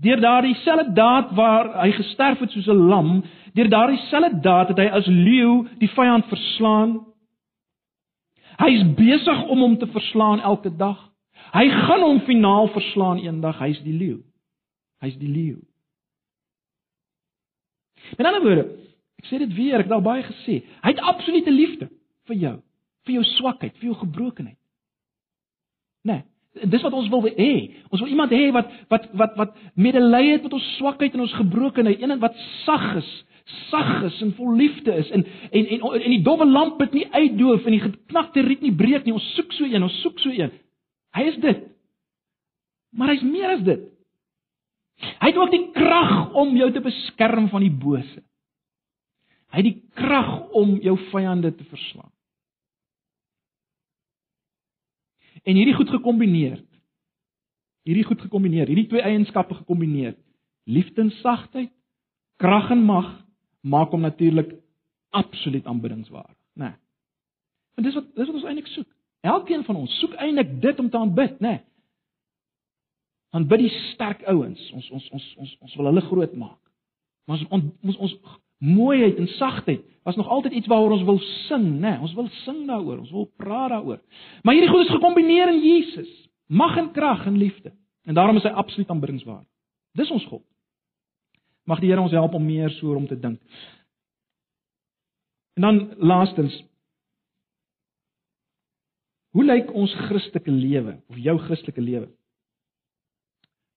deur daardie selfde daad waar hy gesterf het soos 'n lam, deur daardie selfde daad het hy as leeu die vyand verslaan. Hy's besig om hom te verslaan elke dag. Hy gaan hom finaal verslaan eendag. Hy's die leeu. Hy's die leeu. Met ander woorde, Ek sê dit weer, ek het al baie gesê. Hy het absolute liefde vir jou, vir jou swakheid, vir jou gebrokenheid. Dis wat ons wil hê. Ons wil iemand hê wat wat wat wat medelee het met ons swakheid en ons gebrokenheid, een wat sag is, sag is en vol liefde is en en en en die dowwe lamp het nie uitdoof en die geknakte riet nie breek nie. Ons soek so een, ons soek so een. Hy is dit. Maar hy's meer as dit. Hy het ook die krag om jou te beskerm van die bose. Hy het die krag om jou vyande te verslaan. En hierdie goed gekombineer. Hierdie goed gekombineer, hierdie twee eienskappe gekombineer. Liefde en sagtheid, krag en mag maak hom natuurlik absoluut aanbiddingswaardig, né? Nee. Want dis wat dis wat ons eintlik soek. Elkeen van ons soek eintlik dit om te aanbid, né? Nee. Aanbid die sterk ouens. Ons ons ons ons ons wil hulle groot maak. Maar ons ons ons mooiheid en sagtheid was nog altyd iets waaroor ons wil sing, né? Ons wil sing daaroor, ons wil praat daaroor. Maar hierdie goed is gekombineer in Jesus, mag en krag en liefde. En daarom is hy absoluut aanbiddingswaardig. Dis ons God. Mag die Here ons help om meer so oor hom te dink. En dan laastens Hoe lyk ons Christelike lewe of jou Christelike lewe?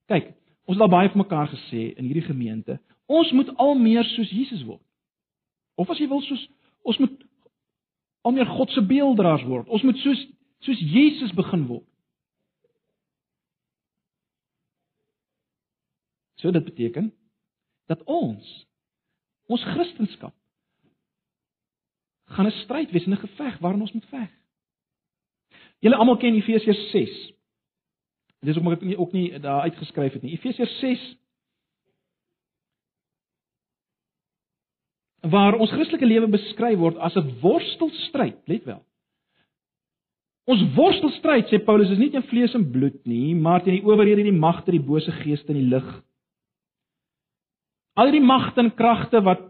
Kyk, ons het al baie vir mekaar gesê in hierdie gemeente, Ons moet al meer soos Jesus word. Of as jy wil soos ons moet al meer God se beelddraers word. Ons moet soos soos Jesus begin word. So dit beteken dat ons ons Christendom gaan 'n stryd wees en 'n geveg waarin ons moet veg. Julle almal ken Efesiërs 6. Dis ook maar ek ook nie daar uitgeskryf het nie. Efesiërs 6 waar ons Christelike lewe beskryf word as 'n worstelstryd, let wel. Ons worstelstryd sê Paulus is nie teen vlees en bloed nie, maar teen die owerhede, die magte, die bose geeste in die lig. Al die magte en kragte wat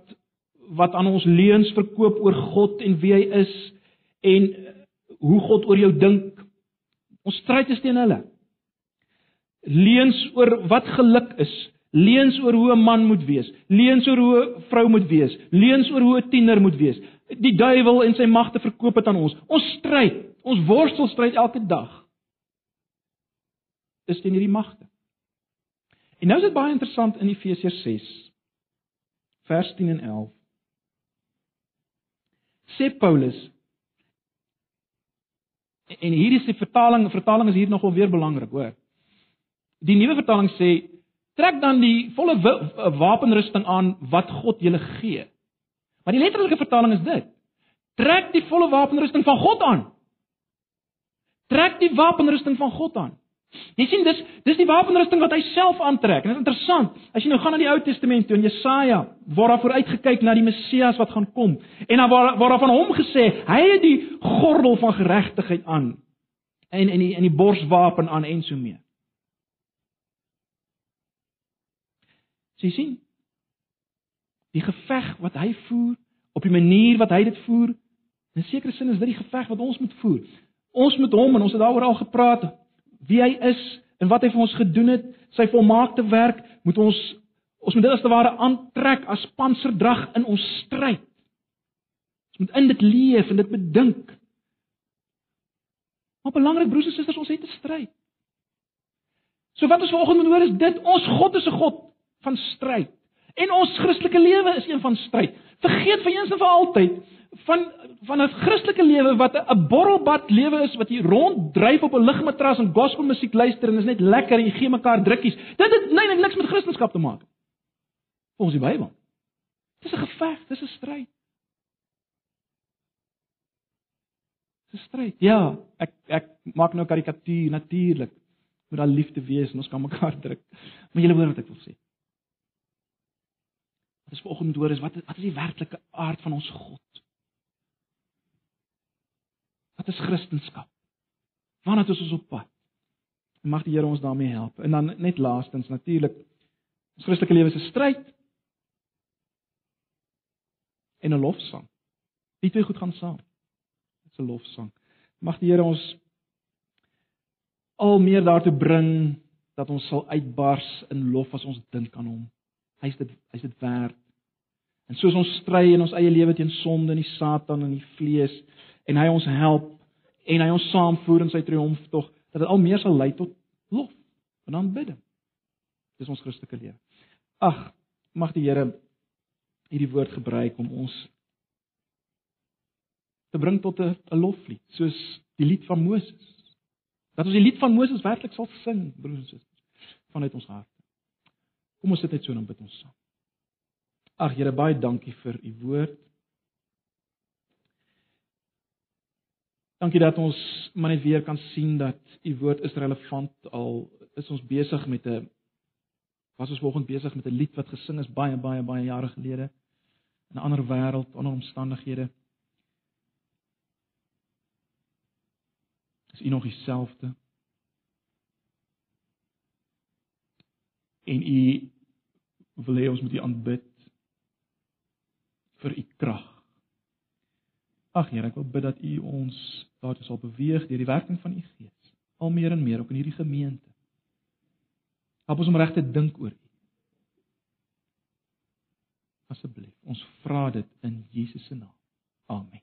wat aan ons leuns verkoop oor God en wie hy is en hoe God oor jou dink. Ons stryd is teen hulle. Leuns oor wat geluk is, Leuns oor hoe 'n man moet wees, leuns oor hoe 'n vrou moet wees, leuns oor hoe 'n tiener moet wees. Die duiwel en sy magte verkoop dit aan ons. Ons stryd, ons worstel stryd elke dag. Dis teen hierdie magte. En nou is dit baie interessant in Efesiërs 6 vers 10 en 11. Sê Paulus en hier is die vertaling, vertaling is hier nogal weer belangrik, hoor. Die nuwe vertaling sê trek dan die volle wapenrusting aan wat God julle gee. Maar die letterlike vertaling is dit: Trek die volle wapenrusting van God aan. Trek die wapenrusting van God aan. Jy sien dis dis die wapenrusting wat hy self aantrek. En dit is interessant. As jy nou gaan na die Ou Testament toe in Jesaja, waar daar vooruitgekyk na die Messias wat gaan kom en dan waar waar daar van hom gesê, hy het die gordel van geregtigheid aan en en die en die borswapen aan en so mee. Jy sien? Die geveg wat hy voer op die manier wat hy dit voer, in sekere sin is dit die geveg wat ons moet voer. Ons moet hom en ons het daaroor al gepraat wie hy is en wat hy vir ons gedoen het, sy volmaakte werk, moet ons ons moet dit as te ware aantrek as panserdrag in ons stryd. Ons moet in dit leef en dit bedink. Maar belangrik broers en susters, ons het 'n stryd. So wat ons vanoggend moet hoor is dit, ons God is 'n God van stryd. En ons Christelike lewe is een van stryd. Vergeet vir eens en vir altyd van van 'n Christelike lewe wat 'n borrelbad lewe is wat jy ronddryf op 'n ligmatras en gospelmusiek luister en is net lekker en jy gee mekaar drukkies. Dit het nee, nee, niks met Christendom te maak. Volgens die Bybel. Dis 'n geveg, dis 'n stryd. 'n stryd. Ja, ek ek maak nou karikatuur natuurlik. Moet daar liefde wees en ons kan mekaar druk. Maar jy hoor wat ek wil sê. Ons vanoggend hoor is wat wat is die werklike aard van ons God? Wat is Christendom? Waarna is ons op pad? En mag die Here ons daarmee help. En dan net laastens natuurlik ons Christelike lewe 'n stryd en 'n lofsang. Die twee goed gaan saam. Dit is 'n lofsang. Mag die Here ons al meer daartoe bring dat ons sal uitbars in lof as ons dink aan hom. Hy's dit hy's dit werd. En soos ons stry in ons eie lewe teen sonde en die Satan en die vlees en hy ons help en hy ons saamvoer in sy triomftog dat dit al meer sal lei tot lof en aanbidding. Dis ons Christelike lewe. Ag, mag die Here hierdie woord gebruik om ons te bring tot 'n loflied soos die lied van Moses. Dat ons die lied van Moses werklik sal sing, broers en susters, vanuit ons harte. Kom ons sit net so en bid ons saam. Ag Here, baie dankie vir u woord. Dankie dat ons maar net weer kan sien dat u woord is relevant al is ons besig met 'n was ons vanoggend besig met 'n lied wat gesing is baie baie baie jare gelede in 'n ander wêreld, ander omstandighede. Is u nog dieselfde? En u wil hê ons moet u aanbid vir u krag. Ag Here, ek wil bid dat u ons daartoe sal beweeg deur die werking van u Gees, al meer en meer ook in hierdie gemeente. Help ons om reg te dink oor u. Asseblief, ons vra dit in Jesus se naam. Amen.